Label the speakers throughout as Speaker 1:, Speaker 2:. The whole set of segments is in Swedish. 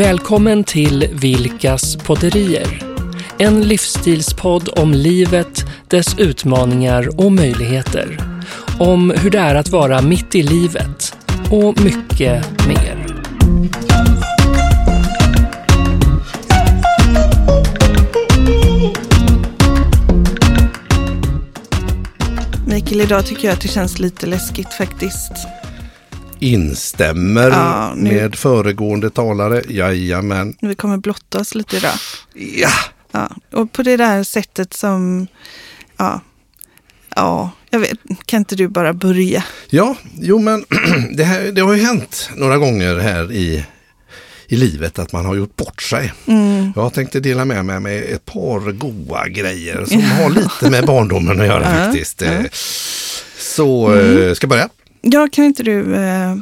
Speaker 1: Välkommen till Vilkas podderier. En livsstilspodd om livet, dess utmaningar och möjligheter. Om hur det är att vara mitt i livet och mycket mer.
Speaker 2: Mikael, idag tycker jag att det känns lite läskigt faktiskt.
Speaker 3: Instämmer
Speaker 2: Ja, nu-
Speaker 3: med föregående talare. Jajamän.
Speaker 2: Vi kommer blotta oss lite idag.
Speaker 3: Ja,
Speaker 2: Ja. Och på det där sättet som, ja, ja, jag vet, kan inte du bara börja?
Speaker 3: ja jo men det, här, det har ju hänt några gånger här i, i livet att man har gjort bort sig.
Speaker 2: Mm.
Speaker 3: Jag tänkte dela med mig med ett par goa grejer som har lite med barndomen att göra faktiskt. Eh, Så eh, ska jag börja?
Speaker 2: Ja, kan inte du, eh,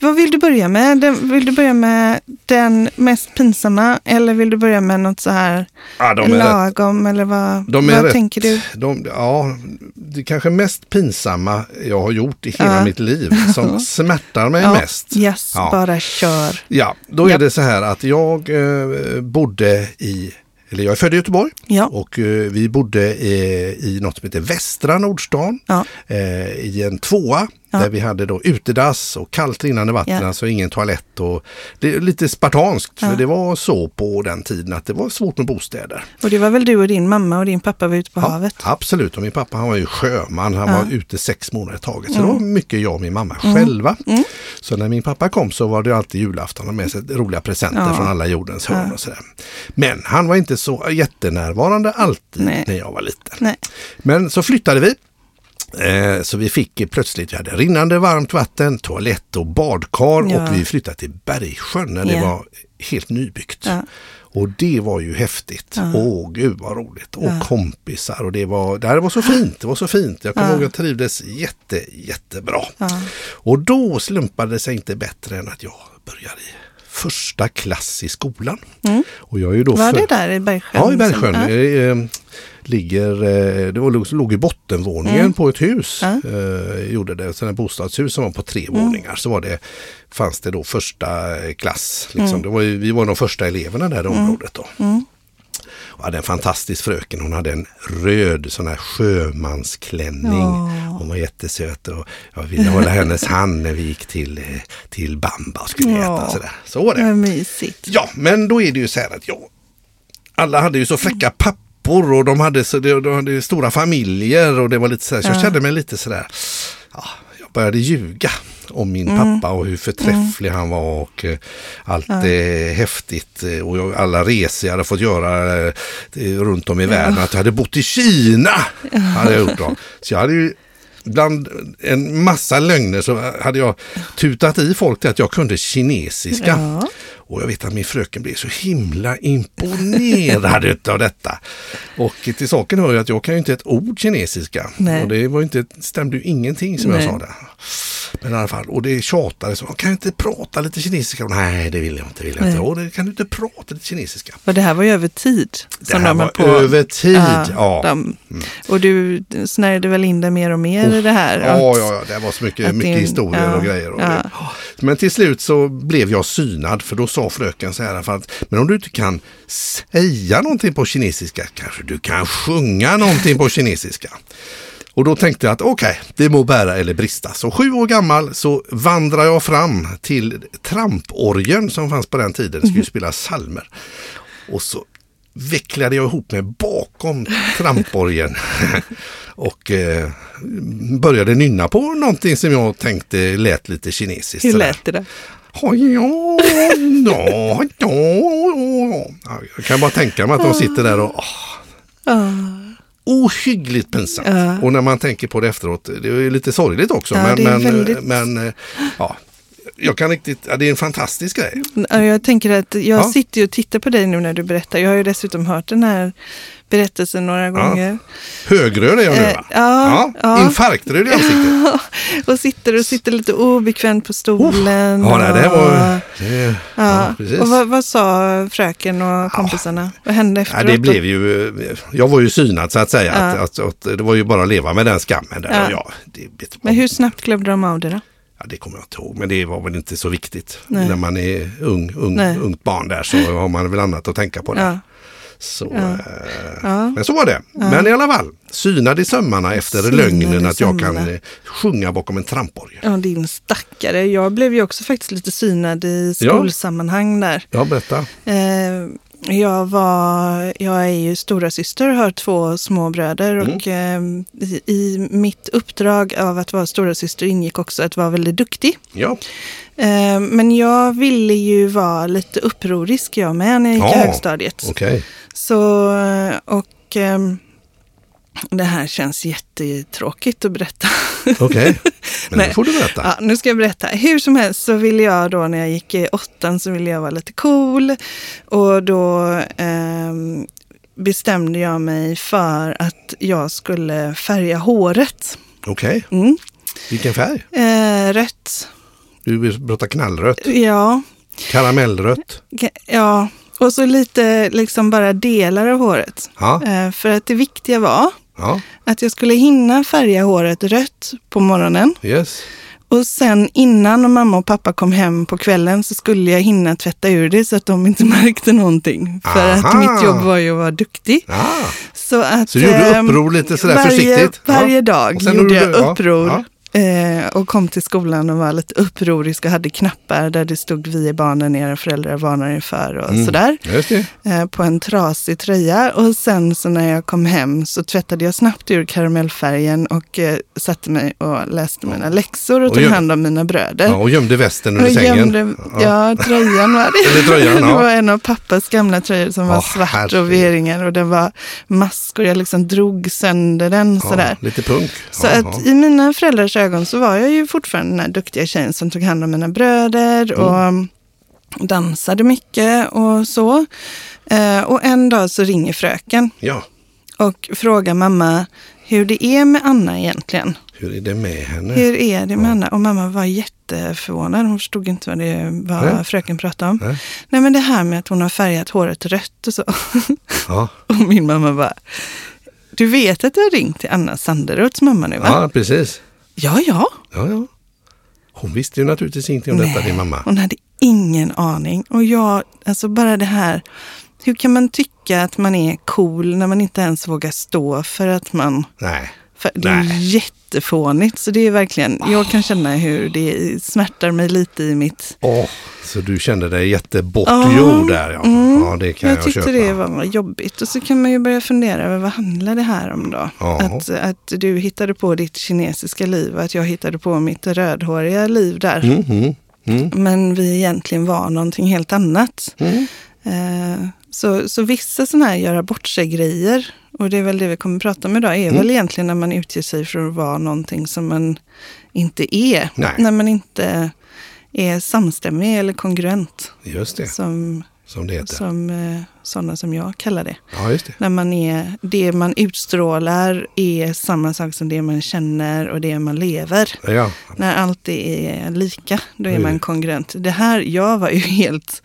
Speaker 2: vad vill du börja med? Den, vill du börja med den mest pinsamma eller vill du börja med något så här
Speaker 3: Ja, är rätt.
Speaker 2: lagom eller vad,
Speaker 3: De
Speaker 2: vad
Speaker 3: rätt.
Speaker 2: tänker du?
Speaker 3: De, ja, det kanske mest pinsamma jag har gjort i hela
Speaker 2: Ja.
Speaker 3: mitt liv som smärtar mig
Speaker 2: Ja,
Speaker 3: mest.
Speaker 2: Yes,
Speaker 3: Ja.
Speaker 2: bara kör.
Speaker 3: Ja, då är
Speaker 2: Ja.
Speaker 3: det så här att jag eh, bodde i, eller jag är född i Göteborg
Speaker 2: Ja.
Speaker 3: och eh, vi bodde eh, i något som heter Västra Nordstan
Speaker 2: Ja.
Speaker 3: eh, i en tvåa
Speaker 2: Ja.
Speaker 3: där vi hade då utedass och kallt rinnande vatten,
Speaker 2: Ja.
Speaker 3: alltså ingen toalett och det är lite spartanskt
Speaker 2: Ja.
Speaker 3: för det var så på den tiden att det var svårt med bostäder.
Speaker 2: Och det var väl du och din mamma och din pappa var ute på
Speaker 3: Ja,
Speaker 2: havet?
Speaker 3: Absolut, och min pappa han var ju sjöman, han var ute sex månader i taget. Så
Speaker 2: Mm.
Speaker 3: det var mycket jag och min mamma själva. Så när min pappa kom så var det alltid julafton och med sig roliga presenter från alla jordens hörn och sådär. Men han var inte så jättenärvarande alltid
Speaker 2: Nej.
Speaker 3: när jag var liten.
Speaker 2: Nej.
Speaker 3: Men så flyttade vi. Eh, Så vi fick plötsligt, vi hade rinnande varmt vatten, toalett och badkar
Speaker 2: Ja.
Speaker 3: och vi flyttade till Bergsjön när det
Speaker 2: Ja.
Speaker 3: var helt nybyggt.
Speaker 2: Ja.
Speaker 3: Och det var ju häftigt.
Speaker 2: Ja.
Speaker 3: Åh gud vad roligt. Och kompisar och det var, det här var så fint. Det var så fint. Jag kommer
Speaker 2: Ja.
Speaker 3: ihåg att jag trivdes jätte, jättebra. Och då slumpade det sig inte bättre än att jag började i första klass i skolan. Och jag är ju då
Speaker 2: Mm. Var
Speaker 3: för-
Speaker 2: det där i Bergsjön?
Speaker 3: Ja, i Bergsjön. Ligger, eh, det var, låg, låg i bottenvåningen
Speaker 2: Mm.
Speaker 3: på ett hus.
Speaker 2: Ja.
Speaker 3: Eh, gjorde det. Så ett bostadshus som var på tre
Speaker 2: Mm.
Speaker 3: våningar. Så var det, fanns det då första klass. Liksom.
Speaker 2: Mm.
Speaker 3: Det var vi var de första eleverna där i området. Då. Och hade en fantastisk fröken. Hon hade en röd sån här sjömansklänning.
Speaker 2: Ja.
Speaker 3: Hon var jättesöt och jag ville hålla hennes hand när vi gick till, till Bamba och skulle
Speaker 2: Ja.
Speaker 3: äta. Sådär. Så var det.
Speaker 2: Vad mysigt.
Speaker 3: Ja, men då är det ju så här att jag, alla hade ju så fräcka pappor och de hade, så, de, de hade stora familjer och det var lite så här, så jag
Speaker 2: Ja.
Speaker 3: kände mig lite sådär, ja, jag började ljuga om min
Speaker 2: Mm.
Speaker 3: pappa och hur förträfflig han var och eh, allt eh, häftigt eh, och jag, alla resor jag hade fått göra eh, runt om i världen. Att jag hade bott i Kina. Hade jag gjort då. Så jag hade ju bland en massa lögner så hade jag tutat i folk till att jag kunde kinesiska.
Speaker 2: Ja.
Speaker 3: Och jag vet att min fröken blev så himla imponerad av detta. Och till saken hör ju att jag kan ju inte ett ord kinesiska.
Speaker 2: Nej.
Speaker 3: Och det var inte, stämde ju ingenting som
Speaker 2: Nej.
Speaker 3: jag sa där. Men i alla fall, och det tjatade så, kan jag inte prata lite kinesiska? Nej, det vill jag inte. Vill jag inte. Och det, kan du inte prata lite kinesiska?
Speaker 2: Och det här var ju över tid.
Speaker 3: Det här var över tid, ja. Mm.
Speaker 2: de- Och du snärjde väl in dig mer och mer i det här?
Speaker 3: Ja,
Speaker 2: Att-
Speaker 3: ja, ja, det var så mycket, mycket historier
Speaker 2: ja,
Speaker 3: och grejer. Och
Speaker 2: ja.
Speaker 3: Det. Men till slut så blev jag synad för då sa fröken så här, för att, men om du inte kan säga någonting på kinesiska kanske du kan sjunga någonting på kinesiska. Och då tänkte jag att okej, det må bära eller brista. Så sju år gammal så vandrar jag fram till tramporgeln som fanns på den tiden, skulle spela salmer. Och så vecklade jag ihop mig bakom tramporgeln och eh, började nynna på någonting som jag tänkte lät lite kinesiskt.
Speaker 2: Hur lät det?
Speaker 3: Ja, ja, ja, Jag kan bara tänka mig att de sitter där och
Speaker 2: Ah.
Speaker 3: ohyggligt pinsamt. Och när man tänker på det efteråt, det är lite sorgligt också.
Speaker 2: Ja,
Speaker 3: men,
Speaker 2: det är
Speaker 3: men,
Speaker 2: väldigt-
Speaker 3: men eh, ja, jag kan riktigt, ja, det är en fantastisk grej.
Speaker 2: Ja, Jag tänker att jag
Speaker 3: Ja.
Speaker 2: sitter och tittar på dig nu när du berättar. Jag har ju dessutom hört den här berättelsen några gånger.
Speaker 3: Högröd är jag nu
Speaker 2: Eh,
Speaker 3: va?
Speaker 2: ja, ja.
Speaker 3: Infarktröd i ansiktet.
Speaker 2: och sitter och sitter lite obekvämt på stolen.
Speaker 3: Ja, nej, det var... Det, ja,
Speaker 2: Ja.
Speaker 3: precis.
Speaker 2: och vad, vad sa fröken och kompisarna? Vad hände
Speaker 3: Ja,
Speaker 2: efteråt?
Speaker 3: det blev ju, jag var ju synad så att säga.
Speaker 2: Ja.
Speaker 3: Att, att, att, det var ju bara att leva med den skammen. Där.
Speaker 2: Ja.
Speaker 3: Och ja, det,
Speaker 2: Men hur snabbt glömde de av det då?
Speaker 3: Ja, det kommer jag inte ihåg, men det var väl inte så viktigt.
Speaker 2: Nej.
Speaker 3: När man är ung, ung,
Speaker 2: Nej.
Speaker 3: ungt barn där så har man väl annat att tänka på. Där.
Speaker 2: Ja.
Speaker 3: Så,
Speaker 2: Ja.
Speaker 3: eh,
Speaker 2: Ja.
Speaker 3: Men så var det. Men i alla fall, synad i sömmarna efter
Speaker 2: Synad
Speaker 3: lögnen att jag kan
Speaker 2: sömmarna.
Speaker 3: eh, sjunga bakom en tramporgel.
Speaker 2: Ja, din stackare. Jag blev ju också faktiskt lite synad i skolsammanhang där.
Speaker 3: Ja, berätta.
Speaker 2: Eh, jag, var, jag är ju stora syster och har två små bröder
Speaker 3: Mm.
Speaker 2: och eh, i, i mitt uppdrag av att vara stora syster ingick också att vara väldigt duktig.
Speaker 3: Ja,
Speaker 2: Eh, men jag ville ju vara lite upprorisk jag med när jag gick i
Speaker 3: Ja,
Speaker 2: högstadiet.
Speaker 3: okej.
Speaker 2: Så, eh, och ehm, det här känns jättetråkigt att berätta.
Speaker 3: Okej, men
Speaker 2: Nej.
Speaker 3: nu får du berätta.
Speaker 2: Ja, nu ska jag berätta. Hur som helst så ville jag då när jag gick i åttan så ville jag vara lite cool. Och då ehm, bestämde jag mig för att jag skulle färga håret.
Speaker 3: Okej,
Speaker 2: Mm.
Speaker 3: vilken färg?
Speaker 2: Eh, rött.
Speaker 3: Du vill prata knallrött,
Speaker 2: Ja,
Speaker 3: karamellrött.
Speaker 2: Ja. Och så lite liksom bara delar av håret.
Speaker 3: Ja,
Speaker 2: Eh, för att det viktiga var
Speaker 3: ja,
Speaker 2: att jag skulle hinna färga håret rött på morgonen.
Speaker 3: yes.
Speaker 2: Och sen innan mamma och pappa kom hem på kvällen så skulle jag hinna tvätta ur det så att de inte märkte någonting. För att
Speaker 3: Aha.
Speaker 2: mitt jobb var ju att vara duktig.
Speaker 3: Ah,
Speaker 2: Så, att,
Speaker 3: så du gjorde
Speaker 2: ehm,
Speaker 3: uppror lite sådär
Speaker 2: varje,
Speaker 3: försiktigt?
Speaker 2: Varje
Speaker 3: Ja.
Speaker 2: dag gjorde jag
Speaker 3: du- ja,
Speaker 2: uppror.
Speaker 3: ja.
Speaker 2: Eh, och kom till skolan och var lite upprorisk och hade knappar där det stod vi är barnen, era föräldrar varnar er för och
Speaker 3: Mm.
Speaker 2: sådär.
Speaker 3: Det.
Speaker 2: Eh, på en trasig tröja. Och sen så när jag kom hem så tvättade jag snabbt ur karamellfärgen och eh, satte mig och läste mina läxor och
Speaker 3: Och
Speaker 2: tog
Speaker 3: gör-
Speaker 2: hand om mina bröder.
Speaker 3: Ja, och gömde västen under
Speaker 2: Och
Speaker 3: sängen.
Speaker 2: gömde, ja, tröjan var det.
Speaker 3: Tröjan,
Speaker 2: det
Speaker 3: ja.
Speaker 2: var en av pappas gamla tröjor som var
Speaker 3: Åh,
Speaker 2: svart
Speaker 3: herregud.
Speaker 2: och V-ringar och den var maskor. Jag liksom drog sönder den sådär.
Speaker 3: Ja, lite punk.
Speaker 2: Så
Speaker 3: ja,
Speaker 2: att i mina föräldrars ögon så var jag ju fortfarande den här duktiga tjejen som tog hand om mina bröder
Speaker 3: Mm.
Speaker 2: och dansade mycket och så. Eh, och en dag så ringer fröken
Speaker 3: ja.
Speaker 2: och frågar mamma hur det är med Anna egentligen.
Speaker 3: Hur är det med henne?
Speaker 2: Hur är det med Anna? Och mamma var jätteförvånad. Hon förstod inte vad, det, vad
Speaker 3: Nej.
Speaker 2: fröken pratade om.
Speaker 3: Nej.
Speaker 2: Nej men det här med att hon har färgat håret rött och så.
Speaker 3: Ja,
Speaker 2: Och min mamma bara, du vet att du har ringt till Anna Sanderoths mamma nu va?
Speaker 3: ja precis.
Speaker 2: Ja, ja.
Speaker 3: Ja, ja. Hon visste ju naturligtvis inte om detta, din mamma.
Speaker 2: Hon hade ingen aning. Och jag, alltså bara det här, hur kan man tycka att man är cool när man inte ens vågar stå för att man...
Speaker 3: Nej.
Speaker 2: För det är
Speaker 3: Nej.
Speaker 2: jättefånigt. Så det är verkligen, jag kan känna hur det smärtar mig lite i mitt...
Speaker 3: Åh, så du kände dig jättebort
Speaker 2: Ja,
Speaker 3: jord där ja.
Speaker 2: mm.
Speaker 3: Ja, det kan
Speaker 2: jag
Speaker 3: jag,
Speaker 2: tyckte
Speaker 3: köpa.
Speaker 2: det var jobbigt. Och så kan man ju börja fundera över vad handlar det här om då?
Speaker 3: Ja.
Speaker 2: Att, att du hittade på ditt kinesiska liv och att jag hittade på mitt rödhåriga liv där.
Speaker 3: Mm, mm, mm,
Speaker 2: Men vi egentligen var någonting helt annat.
Speaker 3: mm.
Speaker 2: Eh, så, så vissa sådana här göra bort sig-grejer, och det är väl det vi kommer att prata om idag, är
Speaker 3: Mm.
Speaker 2: väl egentligen när man utger sig för att vara någonting som man inte är.
Speaker 3: Nej.
Speaker 2: När man inte är samstämmig eller kongruent,
Speaker 3: Just det,
Speaker 2: som,
Speaker 3: som det heter.
Speaker 2: som eh, sådana som jag kallar det.
Speaker 3: Ja, just det.
Speaker 2: När man är, det man utstrålar är samma sak som det man känner och det man lever.
Speaker 3: Ja,
Speaker 2: När allt är lika, då är
Speaker 3: Mm.
Speaker 2: man kongruent. Det här, jag var ju helt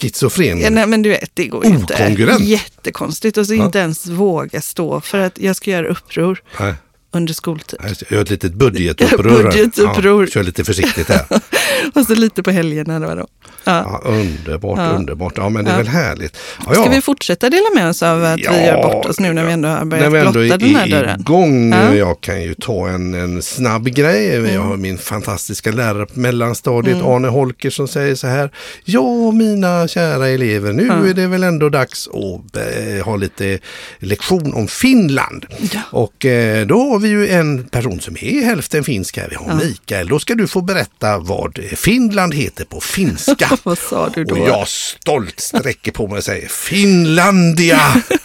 Speaker 3: schizofren.
Speaker 2: Ja, nej, men du vet, det går ju inte.
Speaker 3: Okongruent.
Speaker 2: Jättekonstigt. Och så
Speaker 3: Ja.
Speaker 2: inte ens våga stå för att jag ska göra uppror
Speaker 3: Nej,
Speaker 2: under skoltid.
Speaker 3: Jag har ett litet budgetuppror.
Speaker 2: Budgetuppror.
Speaker 3: Ja, kör lite försiktigt här.
Speaker 2: Och så lite på helgerna då. då. Ja.
Speaker 3: Ja, underbart,
Speaker 2: Ja.
Speaker 3: underbart. Ja, men det är väl härligt. Ja,
Speaker 2: Ska vi fortsätta dela med oss av att vi gör bort oss nu när vi ändå har
Speaker 3: När
Speaker 2: börjat
Speaker 3: ändå
Speaker 2: blotta
Speaker 3: är
Speaker 2: den här dörren?
Speaker 3: igång,
Speaker 2: Ja.
Speaker 3: jag kan ju ta en, en snabb grej. Jag
Speaker 2: Mm.
Speaker 3: har min fantastiska lärare på mellanstadiet,
Speaker 2: Mm.
Speaker 3: Arne Holker, som säger så här. Ja, mina kära elever, nu är det väl ändå dags att eh, ha lite lektion om Finland. Och eh, då har vi ju en person som är hälften finsk här. Vi har. Mikael. Då ska du få berätta vad Finland heter på finska.
Speaker 2: Vad sa du då?
Speaker 3: Och jag stolt sträcker på mig och säger Finlandia.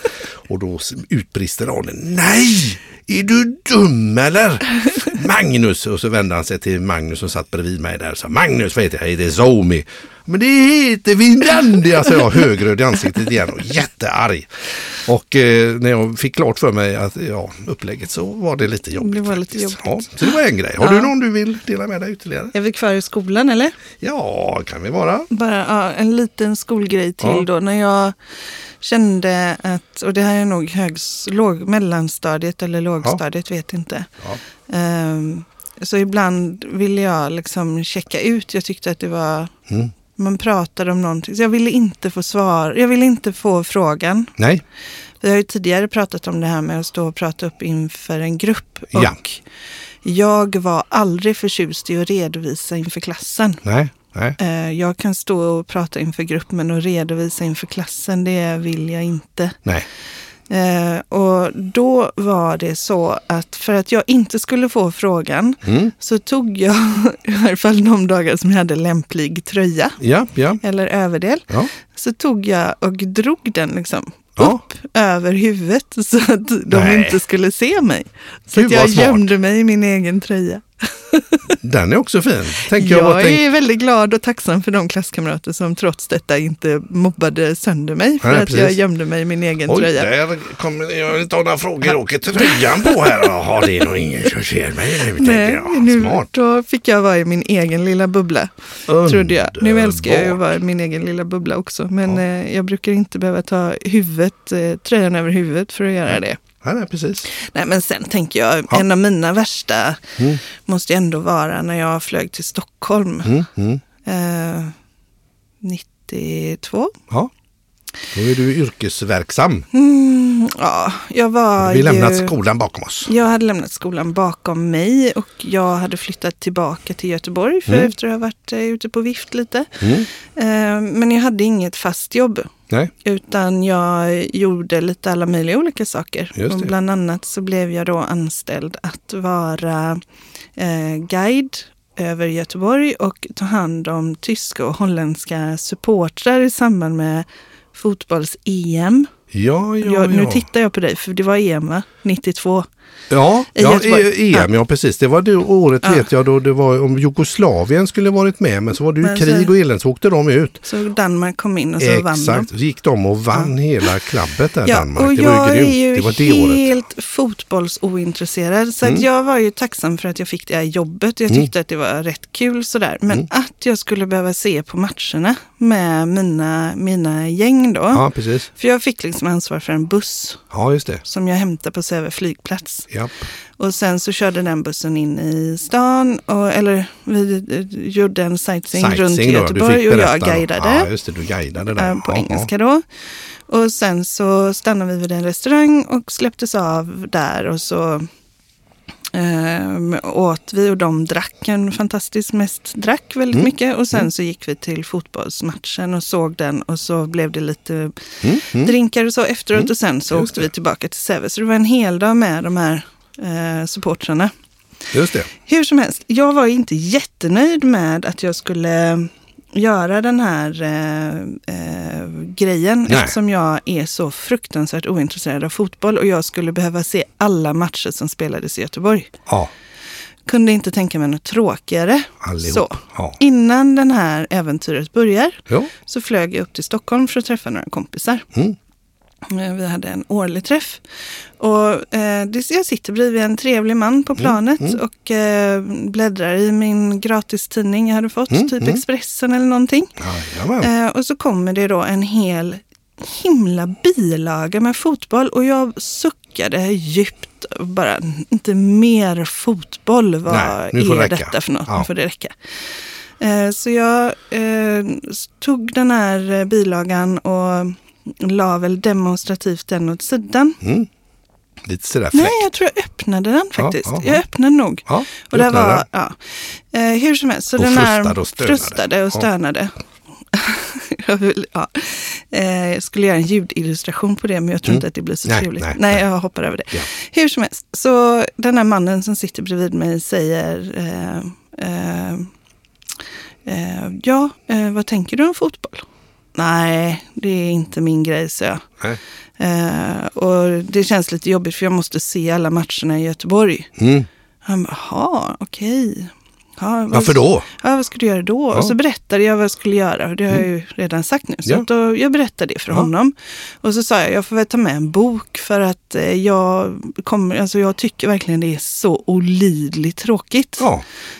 Speaker 3: och då utbrister Arne, nej! Är du dum eller? Magnus! Och så vände han sig till Magnus som satt bredvid mig där och sa Magnus, vad heter jag? Jag heter Zomi. Men det heter Finlandia, sa jag högröd i ansiktet igen och jättearg. Och eh, när jag fick klart för mig att ja, upplägget så var det lite jobbigt.
Speaker 2: Det var lite
Speaker 3: faktiskt.
Speaker 2: jobbigt.
Speaker 3: Ja, så det var en grej. Har
Speaker 2: Ja.
Speaker 3: du någon du vill dela med dig ytterligare?
Speaker 2: Är vi kvar i skolan eller?
Speaker 3: Ja, kan vi vara.
Speaker 2: Bara ja, en liten skolgrej till
Speaker 3: Ja.
Speaker 2: då. När jag kände att, och det här är nog högs, låg, mellanstadiet eller lågstadiet, vet inte. Ehm, Så ibland ville jag liksom checka ut. Jag tyckte att det var,
Speaker 3: Mm.
Speaker 2: Man pratade om någonting. Så jag ville inte få svar, jag ville inte få frågan.
Speaker 3: Nej,
Speaker 2: Vi har ju tidigare pratat om det här med att stå och prata upp inför en grupp. Och
Speaker 3: Ja.
Speaker 2: jag var aldrig förtjust i att redovisa inför klassen.
Speaker 3: nej, nej.
Speaker 2: Eh, Jag kan stå och prata inför grupp, men att redovisa inför klassen, det vill jag inte.
Speaker 3: nej.
Speaker 2: Eh, och då var det så att för att jag inte skulle få frågan
Speaker 3: Mm.
Speaker 2: så tog jag, i alla fall de dagar som jag hade lämplig tröja
Speaker 3: Ja, ja,
Speaker 2: eller överdel,
Speaker 3: ja.
Speaker 2: så tog jag och drog den liksom upp över huvudet så att de
Speaker 3: Nej.
Speaker 2: inte skulle se mig. Så
Speaker 3: Gud,
Speaker 2: att jag gömde mig i min egen tröja.
Speaker 3: Den är också fin. Tänker jag,
Speaker 2: Jag,
Speaker 3: tänk,
Speaker 2: är väldigt glad och tacksam för de klasskamrater som trots detta inte mobbade sönder mig för
Speaker 3: Nej,
Speaker 2: att jag
Speaker 3: precis.
Speaker 2: gömde mig i min egen
Speaker 3: Oj,
Speaker 2: tröja.
Speaker 3: där kommer, jag vill inte ha några frågor. Åker tröjan på här? Jaha, det är nog ingen som ser mig nu,
Speaker 2: Nej,
Speaker 3: jag.
Speaker 2: nu,
Speaker 3: Smart.
Speaker 2: då fick jag vara i min egen lilla bubbla, trodde jag. Nu älskar jag att
Speaker 3: Underbart.
Speaker 2: vara i min egen lilla bubbla också, men eh, jag brukar inte behöva ta huvudet, eh, tröjan över huvudet för att göra det.
Speaker 3: Ja, nej, precis.
Speaker 2: Nej, men sen tänker jag,
Speaker 3: Ja.
Speaker 2: en av mina värsta
Speaker 3: Mm.
Speaker 2: måste ju ändå vara när jag flög till Stockholm
Speaker 3: Mm, mm.
Speaker 2: eh, 92.
Speaker 3: Ja. Då är du yrkesverksam.
Speaker 2: Mm, ja, jag var
Speaker 3: Vi
Speaker 2: ju...
Speaker 3: lämnat skolan bakom oss.
Speaker 2: Jag hade lämnat skolan bakom mig och jag hade flyttat tillbaka till Göteborg för
Speaker 3: Mm.
Speaker 2: efter att ha varit eh, ute på vift lite.
Speaker 3: Mm.
Speaker 2: Eh, men jag hade inget fast jobb.
Speaker 3: Nej,
Speaker 2: Utan jag gjorde lite alla möjliga olika saker. Och bland annat så blev jag då anställd att vara eh, guide över Göteborg och ta hand om tyska och holländska supportrar i samband med fotbolls-EM.
Speaker 3: Ja, ja,
Speaker 2: jag, Nu
Speaker 3: ja.
Speaker 2: tittar jag på dig, för det var EM va? 92.
Speaker 3: Ja,
Speaker 2: I
Speaker 3: ja
Speaker 2: Göteborg.
Speaker 3: E- EM, ja precis. Det var det året
Speaker 2: Ja.
Speaker 3: vet jag då det var om Jugoslavien skulle varit med men så var det ju
Speaker 2: Men så-
Speaker 3: krig och elände så åkte de ut.
Speaker 2: Så Danmark kom in och så vann de.
Speaker 3: Exakt, så gick de och vann hela klabbet där
Speaker 2: Ja,
Speaker 3: Danmark.
Speaker 2: och
Speaker 3: det
Speaker 2: jag
Speaker 3: var ju grymt.
Speaker 2: är ju
Speaker 3: det var det året.
Speaker 2: helt fotbollsointresserad. Så
Speaker 3: Mm.
Speaker 2: jag var ju tacksam för att jag fick det här jobbet. Jag tyckte att det var rätt kul sådär. Men
Speaker 3: Mm.
Speaker 2: att jag skulle behöva se på matcherna med mina, mina gäng då.
Speaker 3: Ja, precis.
Speaker 2: För jag fick liksom ansvar för en buss
Speaker 3: Ja, just det.
Speaker 2: som jag hämtade på Säve flygplats.
Speaker 3: Ja.
Speaker 2: Och sen så körde den bussen in i stan. Och, eller vi eh, gjorde en sightseeing, runt
Speaker 3: Sightseeing då, du
Speaker 2: Göteborg och jag guidade.
Speaker 3: Ja, just det, du guidade där.
Speaker 2: eh, på
Speaker 3: Ja,
Speaker 2: engelska då. Och sen så stannade vi vid en restaurang och släpptes av där och så eh, åt vi och de drack en fantastisk mest drack väldigt
Speaker 3: Mm.
Speaker 2: mycket och sen så gick vi till fotbollsmatchen och såg den och så blev det lite
Speaker 3: Mm, mm.
Speaker 2: drinkar och så efteråt
Speaker 3: Mm,
Speaker 2: och sen så
Speaker 3: just
Speaker 2: åkte
Speaker 3: det.
Speaker 2: vi tillbaka till Säve. Så det var en hel dag med de här eh, supportrarna.
Speaker 3: Just det.
Speaker 2: Hur som helst, jag var inte jättenöjd med att jag skulle göra den här eh, eh, grejen
Speaker 3: Nej.
Speaker 2: eftersom jag är så fruktansvärt ointresserad av fotboll och jag skulle behöva se alla matcher som spelades i Göteborg.
Speaker 3: Ja,
Speaker 2: Kunde inte tänka mig något tråkigare.
Speaker 3: allihop.
Speaker 2: Så.
Speaker 3: Ja.
Speaker 2: Innan den här äventyret börjar
Speaker 3: Jo.
Speaker 2: så flög jag upp till Stockholm för att träffa några kompisar.
Speaker 3: Mm.
Speaker 2: Eh, Vi hade en årlig träff. Och, eh, jag sitter bredvid en trevlig man på planet
Speaker 3: mm.
Speaker 2: och eh, bläddrar i min gratistidning jag hade fått,
Speaker 3: Mm,
Speaker 2: typ
Speaker 3: mm.
Speaker 2: Expressen eller någonting. Eh, och så kommer det då en hel himla bilaga med fotboll och jag suckade djupt. Bara, inte mer fotboll, vad
Speaker 3: Nej,
Speaker 2: är
Speaker 3: det
Speaker 2: detta för något?
Speaker 3: Ja.
Speaker 2: Får det räcka. Eh, Så jag eh, tog den här eh, bilagan och la väl demonstrativt den åt sidan.
Speaker 3: Mm. Lite sådär fräckt.
Speaker 2: Nej, jag tror jag öppnade den faktiskt.
Speaker 3: ja, ja.
Speaker 2: Jag öppnade nog.
Speaker 3: Ja,
Speaker 2: Och det var, ja. eh, hur som helst, så
Speaker 3: Och
Speaker 2: den här
Speaker 3: frustade och stönade.
Speaker 2: frustade och
Speaker 3: Ja.
Speaker 2: stönade. jag, vill, ja. eh, skulle göra en ljudillustration på det, men jag tror
Speaker 3: Mm.
Speaker 2: inte att det blir så
Speaker 3: Nej,
Speaker 2: trevligt.
Speaker 3: nej,
Speaker 2: Nej,
Speaker 3: nej.
Speaker 2: jag hoppar över det.
Speaker 3: Ja.
Speaker 2: Hur som helst, så den här mannen som sitter bredvid mig säger eh, eh, eh, Ja, eh, vad tänker du om fotboll? Nej, det är inte min grej, så jag. Eh, och det känns lite jobbigt för jag måste se alla matcherna i Göteborg.
Speaker 3: Mm.
Speaker 2: Han bara, jaha, okej. Ja,
Speaker 3: Varför då?
Speaker 2: Ja, vad ska du göra då?
Speaker 3: Ja. Mm.
Speaker 2: Och så berättade jag vad jag skulle göra. Och det har jag ju redan sagt nu. Så
Speaker 3: Ja.
Speaker 2: då, jag berättade det för
Speaker 3: Ja.
Speaker 2: honom. Och så sa jag, jag får väl ta med en bok för att eh, jag, kommer, alltså jag tycker verkligen det är så olidligt tråkigt.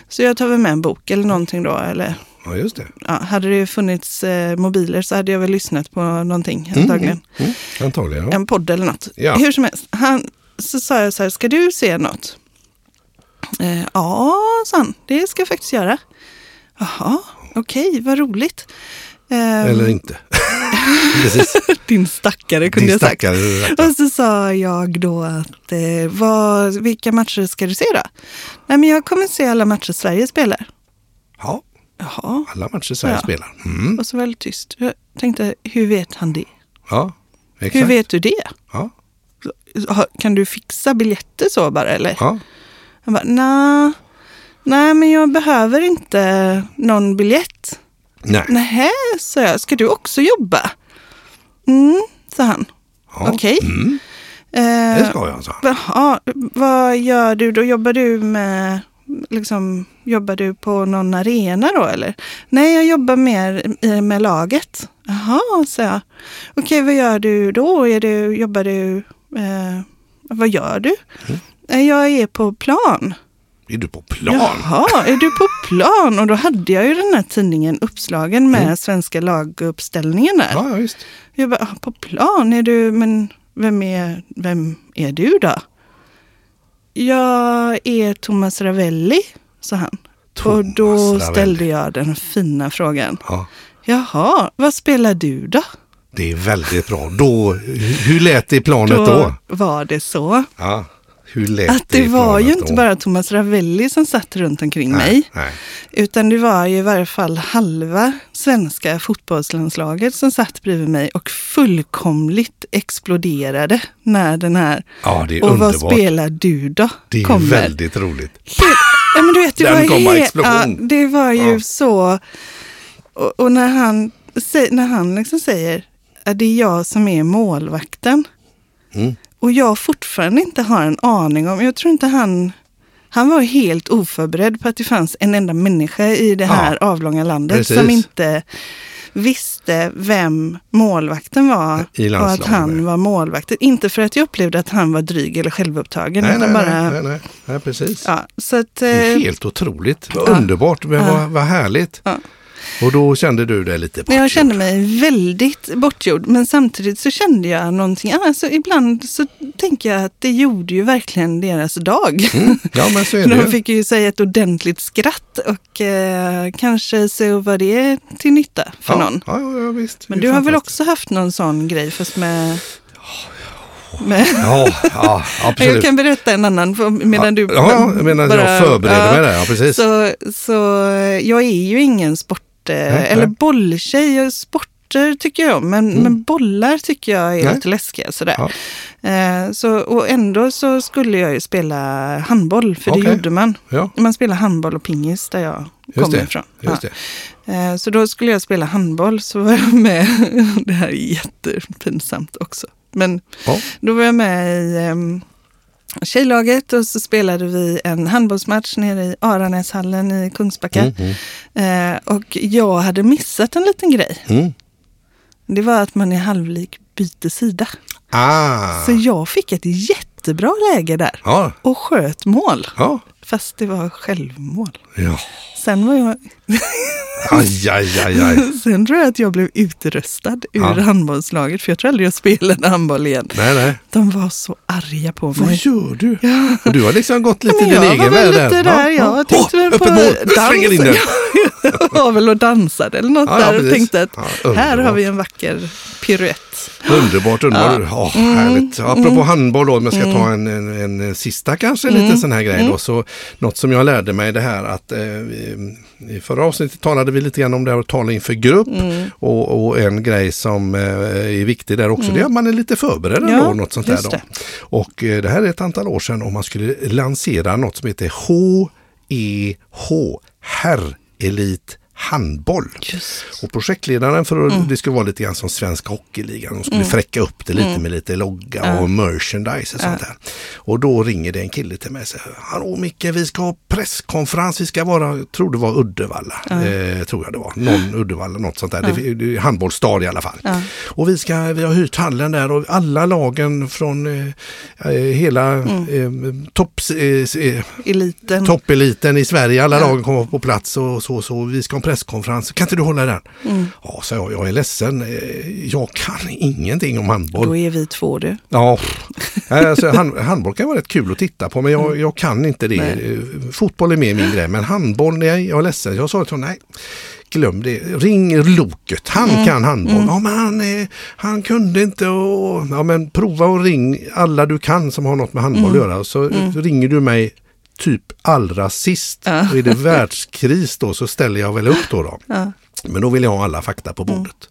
Speaker 2: Så jag tar väl med en bok eller någonting då. Eller,
Speaker 3: ja just det.
Speaker 2: ja, hade det funnits eh, mobiler så hade jag väl lyssnat på någonting
Speaker 3: Mm,
Speaker 2: antagligen.
Speaker 3: Mm. Antagligen. Ja.
Speaker 2: En podd eller något.
Speaker 3: Ja.
Speaker 2: Hur som helst. Han, så sa jag så här, ska du se något? Eh, ja, sa han, det ska jag faktiskt göra. Jaha, okej, vad roligt. Eh,
Speaker 3: Eller inte.
Speaker 2: Din stackare kunde
Speaker 3: Din
Speaker 2: jag sagt.
Speaker 3: stackare.
Speaker 2: Och så sa jag då att eh, vad, vilka matcher ska du se då? Nej men jag kommer se alla matcher Sverige spelar.
Speaker 3: Ja,
Speaker 2: Jaha,
Speaker 3: alla matcher Sverige
Speaker 2: Ja.
Speaker 3: spelar. Mm.
Speaker 2: och så det tyst. Jag tänkte, hur vet han det?
Speaker 3: Ja, exakt.
Speaker 2: Hur vet du det?
Speaker 3: Ja,
Speaker 2: Kan du fixa biljetter så bara eller?
Speaker 3: ja.
Speaker 2: Han bara, nej, nej men jag behöver inte någon biljett.
Speaker 3: Nej.
Speaker 2: Nähä, sa jag, ska du också jobba? Mm, sa han.
Speaker 3: Ja.
Speaker 2: Okej.
Speaker 3: Mm,
Speaker 2: Eh,
Speaker 3: det ska jag, sa han.
Speaker 2: Jaha, vad gör du då? Jobbar du med, liksom, jobbar du på någon arena då eller? Nej, jag jobbar mer med laget. Jaha, sa jag. Okej, vad gör du då? Är du, jobbar du, eh, vad gör du?
Speaker 3: Mm.
Speaker 2: "Eh, Jag är på plan.
Speaker 3: Är du på plan?
Speaker 2: Jaha, är du på plan? Och då hade jag ju den här tidningen uppslagen med svenska laguppställningen där.
Speaker 3: Ja, visst.
Speaker 2: Jag bara, "Ah, på plan? Är du, men vem är, vem är du då? Jag är Thomas Ravelli, sa han. och då
Speaker 3: Thomas Ravelli.
Speaker 2: ställde jag den fina frågan.
Speaker 3: Ja,
Speaker 2: Jaha, vad spelar du då?
Speaker 3: det är väldigt bra. Då, hur lät det i planet då?
Speaker 2: var det så
Speaker 3: Ja, hur lät
Speaker 2: att det
Speaker 3: i
Speaker 2: var ju inte
Speaker 3: då?
Speaker 2: bara Thomas Ravelli som satt runt omkring
Speaker 3: nej,
Speaker 2: mig.
Speaker 3: Nej.
Speaker 2: Utan det var ju i varje fall halva svenska fotbollslandslaget som satt bredvid mig och fullkomligt exploderade när den här
Speaker 3: Ja, det är
Speaker 2: Och
Speaker 3: underbart.
Speaker 2: vad spelar du då?
Speaker 3: Det är
Speaker 2: kommer.
Speaker 3: väldigt roligt.
Speaker 2: Helt, ja, men du vet, det
Speaker 3: Den
Speaker 2: var,
Speaker 3: kom bara
Speaker 2: he-
Speaker 3: explosion.
Speaker 2: ja, det var ju
Speaker 3: Ja.
Speaker 2: så. Och, och när han, när han liksom säger att det är jag som är målvakten.
Speaker 3: Mm.
Speaker 2: Och jag fortfarande inte har en aning om, jag tror inte han, han var helt oförberedd på att det fanns en enda människa i det
Speaker 3: Ja,
Speaker 2: här avlånga landet
Speaker 3: precis.
Speaker 2: som inte visste vem målvakten var och att han var målvakten. Inte för att jag upplevde att han var dryg eller självupptagen.
Speaker 3: Nej, nej,
Speaker 2: bara,
Speaker 3: nej, nej, nej, nej, precis.
Speaker 2: Ja, så att,
Speaker 3: Det är
Speaker 2: eh,
Speaker 3: helt otroligt. Vad underbart, men
Speaker 2: Ja.
Speaker 3: vad, vad härligt. Och då kände du dig lite bortgjord.
Speaker 2: jag kände mig väldigt bortgjord. Men samtidigt så kände jag någonting. Alltså, ibland så tänker jag att det gjorde ju verkligen deras dag.
Speaker 3: Mm. Ja, men så är det
Speaker 2: De fick ju säga ett ordentligt skratt och eh, kanske så var det till nytta för
Speaker 3: ja,
Speaker 2: någon.
Speaker 3: Ja, ja, visst.
Speaker 2: Men du har väl också haft någon sån grej fast med... med
Speaker 3: Ja, ja absolut.
Speaker 2: jag kan berätta en annan medan du
Speaker 3: ja, menar
Speaker 2: bara-
Speaker 3: jag förbereder
Speaker 2: ja.
Speaker 3: mig där, ja precis.
Speaker 2: Så, så jag är ju ingen sport, eh, eller
Speaker 3: nej.
Speaker 2: bolltjej. och Sporter tycker jag om, men, men bollar tycker jag är
Speaker 3: Mm. Nej.
Speaker 2: lite läskiga. Sådär.
Speaker 3: Ja.
Speaker 2: Eh, så, och ändå så skulle jag ju spela handboll, för det
Speaker 3: Okej.
Speaker 2: gjorde man.
Speaker 3: Ja,
Speaker 2: Man spelar handboll och pingis där jag
Speaker 3: just
Speaker 2: kommer
Speaker 3: det.
Speaker 2: ifrån.
Speaker 3: Just
Speaker 2: Ja.
Speaker 3: det.
Speaker 2: Eh, Så då skulle jag spela handboll, så var jag med, det här är jättepinsamt också, men då var jag med i um, tjejlaget och så spelade vi en handbollsmatch nere i Aranäshallen i Kungsbacka.
Speaker 3: Mm, mm,
Speaker 2: Eh, och jag hade missat en liten grej.
Speaker 3: mm.
Speaker 2: Det var att man i halvlek byter sida.
Speaker 3: Ah,
Speaker 2: Så jag fick ett jättebra läge där
Speaker 3: ja,
Speaker 2: och sköt mål.
Speaker 3: ja,
Speaker 2: Fast det var självmål.
Speaker 3: Ja.
Speaker 2: Sen, var jag,
Speaker 3: Aj, aj, aj, aj.
Speaker 2: sen tror jag att jag blev utröstad ur
Speaker 3: Ja.
Speaker 2: handbollslaget. För jag tror aldrig jag spelade handboll igen.
Speaker 3: Nej, nej.
Speaker 2: De var så arga på
Speaker 3: Vad
Speaker 2: mig.
Speaker 3: gör du? Och du har liksom gått lite i din
Speaker 2: jag var
Speaker 3: egen
Speaker 2: väl
Speaker 3: värld
Speaker 2: lite där, jag tänkte väl
Speaker 3: Åh,
Speaker 2: på
Speaker 3: den.
Speaker 2: Jag var väl och dansade eller något
Speaker 3: Ja, ja,
Speaker 2: där och
Speaker 3: precis.
Speaker 2: tänkte att
Speaker 3: Ja,
Speaker 2: här har vi en vacker piruett.
Speaker 3: Underbart, underbart. Ja. härligt. Apropå handboll då, om jag ska
Speaker 2: Mm.
Speaker 3: ta en, en, en sista kanske lite sån här grej då. Så något som jag lärde mig det här att eh, i- förra avsnittet talade vi lite grann om det här att tala inför grupp.
Speaker 2: Mm.
Speaker 3: Och, och en grej som eh, är viktig där också det är att man är lite förberedd
Speaker 2: Ja,
Speaker 3: ändå, något sånt där
Speaker 2: det.
Speaker 3: Och eh, det här är ett antal år sedan om man skulle lansera något som heter HEH, Herrelit handboll.
Speaker 2: Just.
Speaker 3: Och projektledaren för
Speaker 2: Mm.
Speaker 3: det skulle vara lite grann som Svenska Hockeyligan. De skulle fräcka upp det lite
Speaker 2: Mm.
Speaker 3: med lite logga och merchandise och sånt där. Och då ringer det en kille till mig och säger Hallå Micke, vi ska ha presskonferens. Vi ska vara, jag tror det var Uddevalla. Eh, tror jag det var. Någon Uddevalla, något sånt där. Det, det är handbollsstad i alla fall.
Speaker 2: Ja.
Speaker 3: Och vi, ska, vi har hyrt hallen där och alla lagen från eh, eh, hela
Speaker 2: Mm.
Speaker 3: eh, topps, eh, eh,
Speaker 2: Eliten.
Speaker 3: toppeliten i Sverige. Alla lagen kommer på plats och så. så. Vi ska ha presskonferens, kan inte du hålla den?
Speaker 2: Mm.
Speaker 3: Ja, så jag, jag är ledsen, eh, jag kan ingenting om handboll.
Speaker 2: Då är vi två du.
Speaker 3: Ja, alltså, hand, handboll kan vara rätt kul att titta på men jag, jag kan inte det.
Speaker 2: Mm. Nej.
Speaker 3: Eh, Fotboll är mer min grej men handboll, nej, jag är ledsen. Jag sa till honom, nej, glöm det. Ring Loket, han
Speaker 2: Mm.
Speaker 3: kan handboll. Ja, men han, han kunde inte och, ja men prova och ring alla du kan som har något med handboll att göra. Så ringer du mig typ allra sist.
Speaker 2: Mm. Ja.
Speaker 3: Och är det världskris då så ställer jag väl upp då. då.
Speaker 2: Ja.
Speaker 3: Men då vill jag ha alla fakta på
Speaker 2: Mm.
Speaker 3: bordet.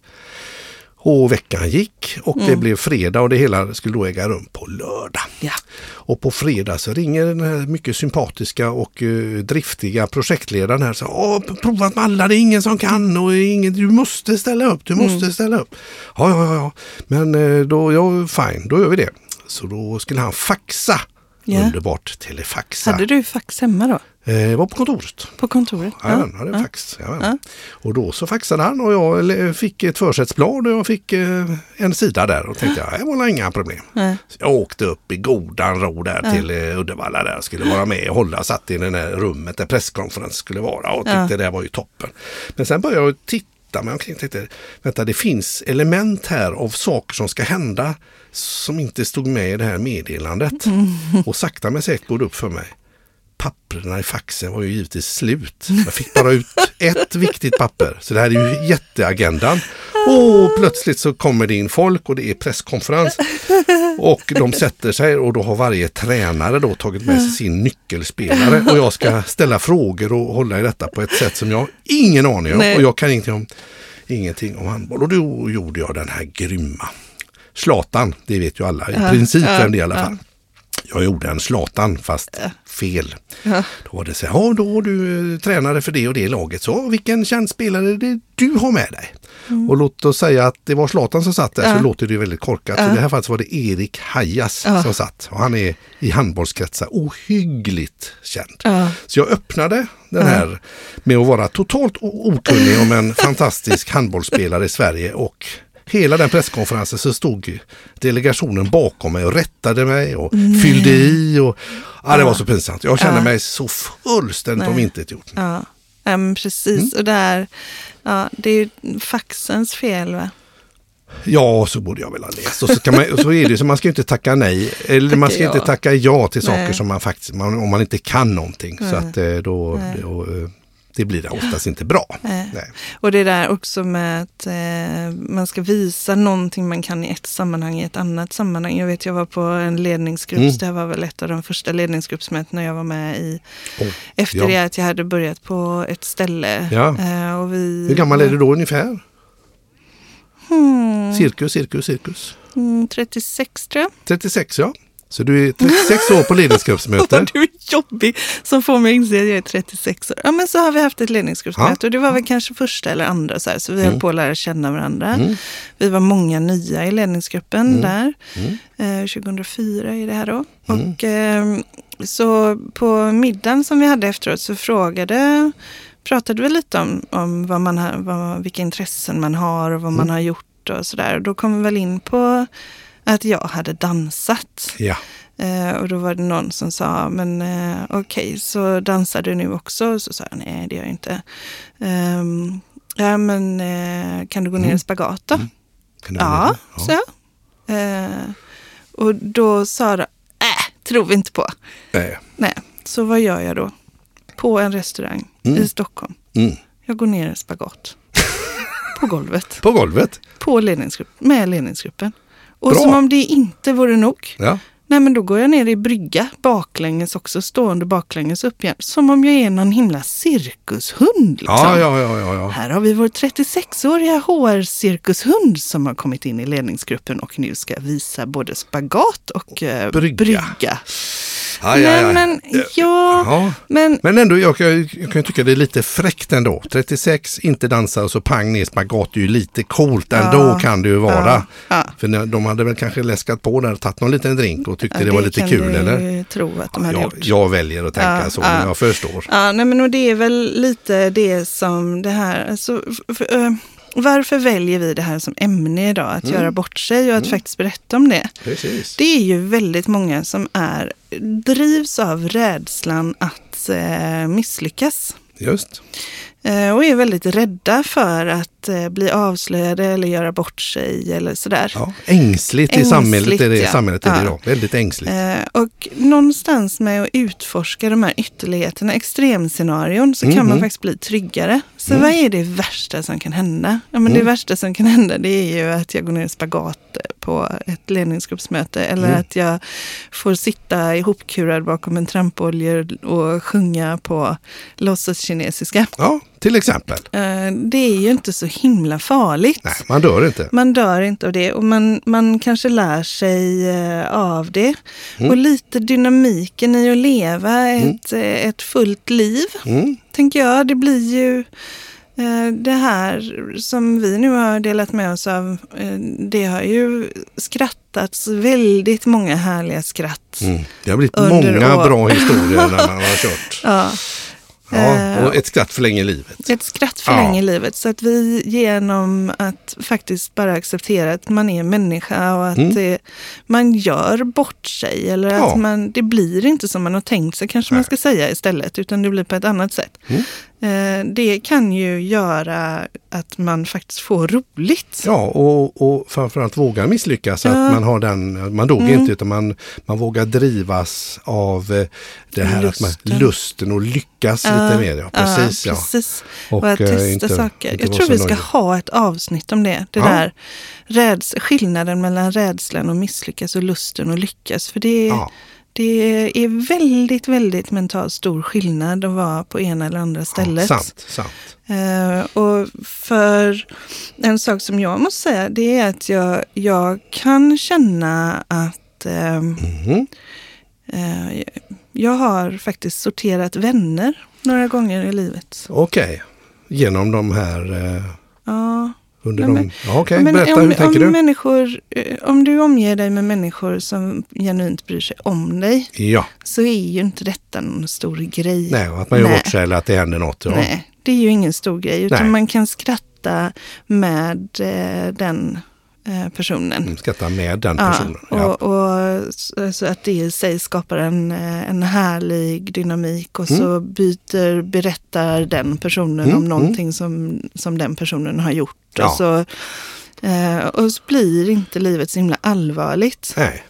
Speaker 3: Och veckan gick och det blev fredag och det hela skulle då äga rum på lördag.
Speaker 2: Ja.
Speaker 3: Och på fredag så ringer den här mycket sympatiska och eh, driftiga projektledaren här. Så, Åh, provat med alla, det är ingen som kan och ingen, du måste ställa upp, du måste
Speaker 2: Mm.
Speaker 3: ställa upp. Ja, ja, ja, ja. men eh, då, ja, fine, då gör vi det. Så då skulle han faxa.
Speaker 2: Ja.
Speaker 3: Underbart, telefaxa.
Speaker 2: Hade du fax hemma då?
Speaker 3: Eh, var på kontoret.
Speaker 2: På kontoret?
Speaker 3: Ja, han hade
Speaker 2: ja.
Speaker 3: fax. Ja.
Speaker 2: Ja.
Speaker 3: Och då så faxade han och jag fick ett försättsblad och jag fick eh, en sida där och tänkte ja, det var inga problem.
Speaker 2: Nej.
Speaker 3: Så jag åkte upp i godan ro där till eh, Uddevalla där och skulle vara med och hålla. Satt i det där rummet där presskonferens skulle vara och tyckte
Speaker 2: Ja.
Speaker 3: det var ju toppen. Men sen började jag titta men jag tänkte, vänta det finns element här av saker som ska hända som inte stod med i det här meddelandet. Och sakta men säkert går det upp för mig papperna i faxen var ju givetvis slut. Jag fick bara ut ett viktigt papper. Så det här är ju jätteagendan. Och plötsligt så kommer det in folk och det är presskonferens. Och de sätter sig och då har varje tränare då tagit med sig sin nyckelspelare. Och jag ska ställa frågor och hålla i detta på ett sätt som jag ingen aning om.
Speaker 2: Nej.
Speaker 3: Och jag kan ingenting om, ingenting om handboll. Och då gjorde jag den här grymma. Zlatan, det vet ju alla i
Speaker 2: Ja,
Speaker 3: princip
Speaker 2: ja,
Speaker 3: vem det är i alla
Speaker 2: ja.
Speaker 3: fall. Jag gjorde en Zlatan fast fel.
Speaker 2: Ja.
Speaker 3: Då var det så här, ja då du eh, tränare för det och det laget. Så vilken känd spelare är det du har med dig? Och låt oss säga att det var Zlatan som satt där
Speaker 2: Mm. Ja.
Speaker 3: så låter det väldigt korkat.
Speaker 2: Ja.
Speaker 3: I det här fallet var det Erik Hajas
Speaker 2: Ja.
Speaker 3: som satt. Och han är i handbollskretsar ohyggligt känd.
Speaker 2: Ja.
Speaker 3: Så jag öppnade den här med att vara totalt okunnig om en fantastisk handbollsspelare i Sverige och Hela den presskonferensen så stod delegationen bakom mig och rättade mig och fyllde i. Och, ja, det var så pinsamt. Jag kände
Speaker 2: Ja.
Speaker 3: mig så fullständigt
Speaker 2: Nej.
Speaker 3: omintetgjord.
Speaker 2: Ja, ja men precis. Och där, ja, det är ju faxens fel va?
Speaker 3: Ja, så borde jag väl ha läst. Och så, kan man, så är det så man ska inte tacka nej. Eller man ska
Speaker 2: Tacka
Speaker 3: inte tacka ja till saker
Speaker 2: Nej.
Speaker 3: som man faktiskt, man, om man inte kan någonting. Så
Speaker 2: Nej.
Speaker 3: att eh, då,
Speaker 2: Nej.
Speaker 3: då, eh, det blir det oftast inte bra.
Speaker 2: Nej.
Speaker 3: Nej.
Speaker 2: Och det där också med att eh, man ska visa någonting man kan i ett sammanhang i ett annat sammanhang. Jag vet jag var på en ledningsgrupp,
Speaker 3: Mm.
Speaker 2: det här var väl ett av de första ledningsgruppsmötena jag var med i.
Speaker 3: Oh,
Speaker 2: Efter
Speaker 3: ja.
Speaker 2: det att jag hade börjat på ett ställe.
Speaker 3: Ja.
Speaker 2: Eh, och vi,
Speaker 3: Hur gammal är du då ungefär?
Speaker 2: Hmm,
Speaker 3: Cirkus, cirkus, cirkus.
Speaker 2: mm, 36 tror jag.
Speaker 3: 36 ja. Så du är 36 år på ledningsgruppsmöte.
Speaker 2: Du är jobbig som får mig att inse att jag är 36 år. Ja men så har vi haft ett ledningsgruppsmöte och det var väl kanske första eller andra så här. Så vi höll på att lära känna varandra.
Speaker 3: Mm.
Speaker 2: Vi var många nya i ledningsgruppen där.
Speaker 3: Mm.
Speaker 2: Eh, 2004 är det här då. Och eh, så på middagen som vi hade efteråt så frågade, pratade vi lite om, om vad man har, vad, vilka intressen man har och vad man
Speaker 3: Mm.
Speaker 2: har gjort och sådär. Då kom vi väl in på att jag hade dansat.
Speaker 3: Ja.
Speaker 2: Eh, och då var det någon som sa, men eh, okej, så dansar du nu också? Och så sa jag, nej det gör jag inte. Ehm, ja, men eh, kan du gå ner i spagat då?
Speaker 3: Du
Speaker 2: Ja,
Speaker 3: ja.
Speaker 2: så. Eh, och då sa de, äh, tror vi inte på.
Speaker 3: Nej.
Speaker 2: Nej, så vad gör jag då? På en restaurang
Speaker 3: Mm.
Speaker 2: i Stockholm.
Speaker 3: Mm.
Speaker 2: Jag går ner i spagat. på golvet.
Speaker 3: På golvet.
Speaker 2: På ledningsgrupp, med ledningsgruppen. Och
Speaker 3: Bra.
Speaker 2: som om det inte vore nog.
Speaker 3: Ja.
Speaker 2: Nej men då går jag ner i brygga baklänges också, stående baklänges upp igen. Som om jag är någon himla cirkushund. Liksom.
Speaker 3: Ja, ja, ja, ja, ja.
Speaker 2: Här har vi vår 36-åriga HR-cirkushund som har kommit in i ledningsgruppen och nu ska visa både spagat och eh,
Speaker 3: Brygga.
Speaker 2: brygga.
Speaker 3: Aj, aj,
Speaker 2: Nej
Speaker 3: aj.
Speaker 2: men ja,
Speaker 3: Ja.
Speaker 2: men
Speaker 3: Men ändå, jag kan, jag kan tycka det är lite fräckt ändå. 36, inte dansa och så pang ner spagat, det är ju lite coolt ändå
Speaker 2: Ja.
Speaker 3: kan det ju vara.
Speaker 2: Ja.
Speaker 3: För de hade väl kanske läskat på där, tagit någon liten drink och tyckte det, var lite kul eller?
Speaker 2: tro att de hade
Speaker 3: Jag,
Speaker 2: gjort.
Speaker 3: jag väljer att tänka
Speaker 2: Ja,
Speaker 3: så,
Speaker 2: ja.
Speaker 3: men jag förstår.
Speaker 2: Ja, nej, men och det är väl lite det som det här, alltså, f- f- eh, varför väljer vi det här som ämne idag? Att
Speaker 3: Mm.
Speaker 2: göra bort sig och att faktiskt berätta om det.
Speaker 3: Precis.
Speaker 2: Det är ju väldigt många som är, drivs av rädslan att eh, misslyckas.
Speaker 3: Just.
Speaker 2: Eh, och är väldigt rädda för att eh, bli avslöjade eller göra bort sig eller sådär.
Speaker 3: Ja, ängsligt, i
Speaker 2: Ängsligt,
Speaker 3: samhället är det,
Speaker 2: ja.
Speaker 3: samhället är det
Speaker 2: Ja.
Speaker 3: idag. Väldigt ängsligt.
Speaker 2: Eh, och någonstans med att utforska de här ytterligheterna, extremscenarion, så kan man
Speaker 3: Mhm.
Speaker 2: faktiskt bli tryggare. Så
Speaker 3: Mm.
Speaker 2: vad är det värsta som kan hända? Ja, men Det
Speaker 3: Mm.
Speaker 2: värsta som kan hända det är ju att jag går ner i spagat på ett ledningsgruppsmöte eller
Speaker 3: Mm.
Speaker 2: att jag får sitta ihopkurad bakom en trampoljor och sjunga på låtsaskinesiska.
Speaker 3: Ja, till exempel.
Speaker 2: Eh, det är ju inte så himla farligt.
Speaker 3: Nej, man dör inte.
Speaker 2: Man dör inte av det och man, man kanske lär sig eh, av det.
Speaker 3: Mm.
Speaker 2: Och lite dynamiken i att leva ett, eh, ett fullt liv,
Speaker 3: Mm.
Speaker 2: tänker jag. Det blir ju det här som vi nu har delat med oss av. Det har ju skrattats väldigt många härliga skratt.
Speaker 3: Mm. Det har blivit många
Speaker 2: år.
Speaker 3: bra historier när man har kört.
Speaker 2: Ja.
Speaker 3: Ja,
Speaker 2: Eh,
Speaker 3: och ett skratt förlänger livet.
Speaker 2: Ett skratt
Speaker 3: Ja.
Speaker 2: förlänger livet. Så att vi genom att faktiskt bara acceptera att man är människa och att
Speaker 3: Mm.
Speaker 2: det, man gör bort sig. Eller
Speaker 3: Ja.
Speaker 2: att man, det blir inte som man har tänkt sig kanske man
Speaker 3: Nej.
Speaker 2: ska säga istället. Utan det blir på ett annat sätt.
Speaker 3: Mm.
Speaker 2: Eh, det kan ju göra att man faktiskt får roligt.
Speaker 3: Ja, och, och framförallt vågar misslyckas.
Speaker 2: Ja.
Speaker 3: Att man har den, man dog
Speaker 2: Mm.
Speaker 3: inte utan man, man vågar drivas av eh, det här att man,
Speaker 2: Lusten.
Speaker 3: lusten och lyckas lite mer. Ja, precis, ja.
Speaker 2: precis.
Speaker 3: Och,
Speaker 2: Och, att
Speaker 3: eh,
Speaker 2: testa
Speaker 3: inte-
Speaker 2: saker.
Speaker 3: inte
Speaker 2: Jag tror vi ska
Speaker 3: nöjd.
Speaker 2: ha ett avsnitt om det. Det
Speaker 3: Ja.
Speaker 2: där räds, skillnaden mellan rädslan att misslyckas och lusten att lyckas. För det,
Speaker 3: Ja,
Speaker 2: det är väldigt, väldigt mentalt stor skillnad att vara på ena eller andra stället.
Speaker 3: sant, sant.
Speaker 2: Eh, och för en sak som jag måste säga, det är att jag, jag kan känna att ehm,
Speaker 3: Mhm.
Speaker 2: eh, jag har faktiskt sorterat vänner några gånger i livet.
Speaker 3: Okej, genom de här eh,
Speaker 2: Ja,
Speaker 3: under de...
Speaker 2: men-
Speaker 3: Ja, Okej,
Speaker 2: men
Speaker 3: berätta
Speaker 2: om,
Speaker 3: hur tänker
Speaker 2: om
Speaker 3: du?
Speaker 2: Människor, eh, om du omger dig med människor som genuint bryr sig om dig
Speaker 3: Ja,
Speaker 2: så är ju inte detta någon stor grej.
Speaker 3: nej, att man gör
Speaker 2: Nej.
Speaker 3: bort sig eller att det händer något. Ja.
Speaker 2: Nej, det är ju ingen stor grej. Utan
Speaker 3: Nej.
Speaker 2: man kan skratta med eh, den personen.
Speaker 3: Mm, Skratta med den personen. Ja.
Speaker 2: och, och så, så att det i sig skapar en, eh, en härlig dynamik och
Speaker 3: Mm.
Speaker 2: så byter, berättar den personen
Speaker 3: Mm,
Speaker 2: om någonting som, som den personen har gjort.
Speaker 3: Ja.
Speaker 2: Och, så, eh, och så blir inte livet så himla allvarligt.
Speaker 3: Nej,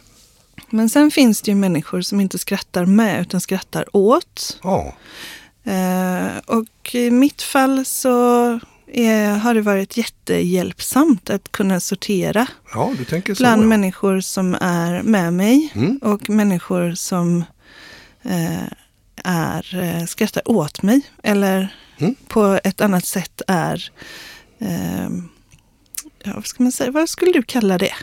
Speaker 2: Men sen finns det ju människor som inte skrattar med utan skrattar åt. Eh, och i mitt fall så är, har det varit jättehjälpsamt att kunna sortera
Speaker 3: ja, du tänker så.
Speaker 2: bland
Speaker 3: ja.
Speaker 2: människor som är med mig
Speaker 3: Mm.
Speaker 2: och människor som eh, är, eh, skrattar åt mig eller
Speaker 3: Mm.
Speaker 2: på ett annat sätt är, eh, ja, vad ska man säga, vad skulle du kalla det?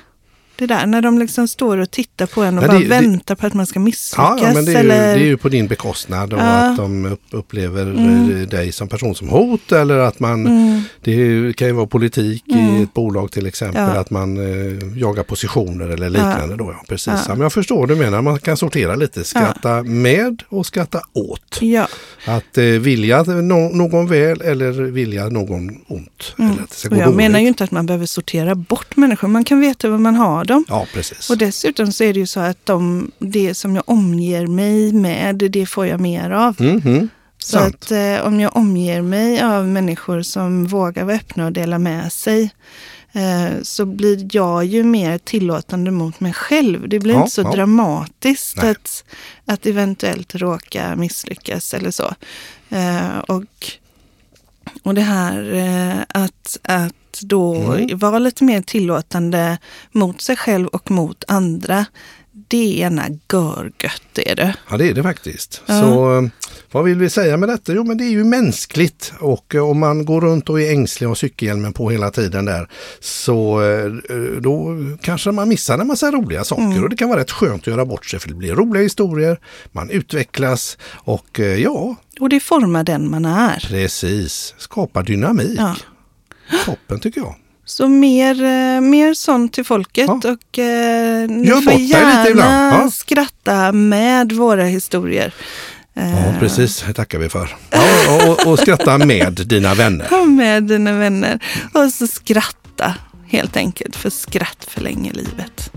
Speaker 2: Det där när de liksom står och tittar på en och
Speaker 3: Ja,
Speaker 2: bara
Speaker 3: det- det-
Speaker 2: väntar på att man ska misslyckas.
Speaker 3: Ja, men det är, ju,
Speaker 2: eller...
Speaker 3: det är ju på din bekostnad och
Speaker 2: Ja.
Speaker 3: att de upp, upplever
Speaker 2: Mm.
Speaker 3: dig som person som hot eller att man,
Speaker 2: Mm.
Speaker 3: det ju- kan ju vara politik i
Speaker 2: Mm.
Speaker 3: ett bolag till exempel,
Speaker 2: Ja.
Speaker 3: att man eh, jagar positioner eller liknande då. Ja, precis.
Speaker 2: Ja.
Speaker 3: Ja. Men jag förstår vad du menar, man kan sortera lite, skratta med och skratta åt. Att eh, vilja no någon väl eller vilja någon ont.
Speaker 2: Mm.
Speaker 3: Eller att det ska gå
Speaker 2: jag menar
Speaker 3: dåligt.
Speaker 2: ju inte att man behöver sortera bort människor. Man kan veta var man har dem.
Speaker 3: Ja, precis.
Speaker 2: Och dessutom så är det ju så att de, det som jag omger mig med, det får jag mer av.
Speaker 3: Mhm.
Speaker 2: Så
Speaker 3: Sant.
Speaker 2: att eh, om jag omger mig av människor som vågar vara öppna och dela med sig, eh, så blir jag ju mer tillåtande mot mig själv. Det blir
Speaker 3: Ja,
Speaker 2: inte så
Speaker 3: ja.
Speaker 2: dramatiskt
Speaker 3: Nej.
Speaker 2: att, att eventuellt råka misslyckas eller så. Eh, och, och det här eh, att, att då
Speaker 3: Mm.
Speaker 2: vara lite mer tillåtande mot sig själv och mot andra, det är ena görgött är det.
Speaker 3: Ja, det är det faktiskt.
Speaker 2: Ja.
Speaker 3: Så eh, vad vill vi säga med detta? Jo, men det är ju mänskligt och eh, om man går runt och är ängslig och har cykelhjälmen på hela tiden där så eh, då kanske man missar en massa roliga saker
Speaker 2: Mm.
Speaker 3: och det kan vara rätt skönt att göra bort sig för det blir roliga historier, man utvecklas och ja,
Speaker 2: Och det formar den man är.
Speaker 3: precis, skapar dynamik.
Speaker 2: Ja.
Speaker 3: Toppen tycker jag.
Speaker 2: Så mer, eh, mer sånt till folket
Speaker 3: Ja.
Speaker 2: och eh, ni
Speaker 3: Gör
Speaker 2: får gärna.
Speaker 3: Ja.
Speaker 2: skratta med våra historier.
Speaker 3: Ja,
Speaker 2: Eh,
Speaker 3: precis, det tackar vi för. Ja, och, och skratta med dina vänner.
Speaker 2: Med dina vänner och så skratta helt enkelt, för skratt förlänger livet.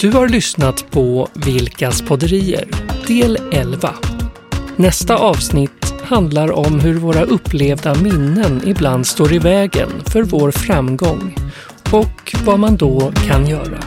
Speaker 1: Du har lyssnat på Vilkas podderier, del 11. Nästa avsnitt handlar om hur våra upplevda minnen ibland står i vägen för vår framgång och vad man då kan göra.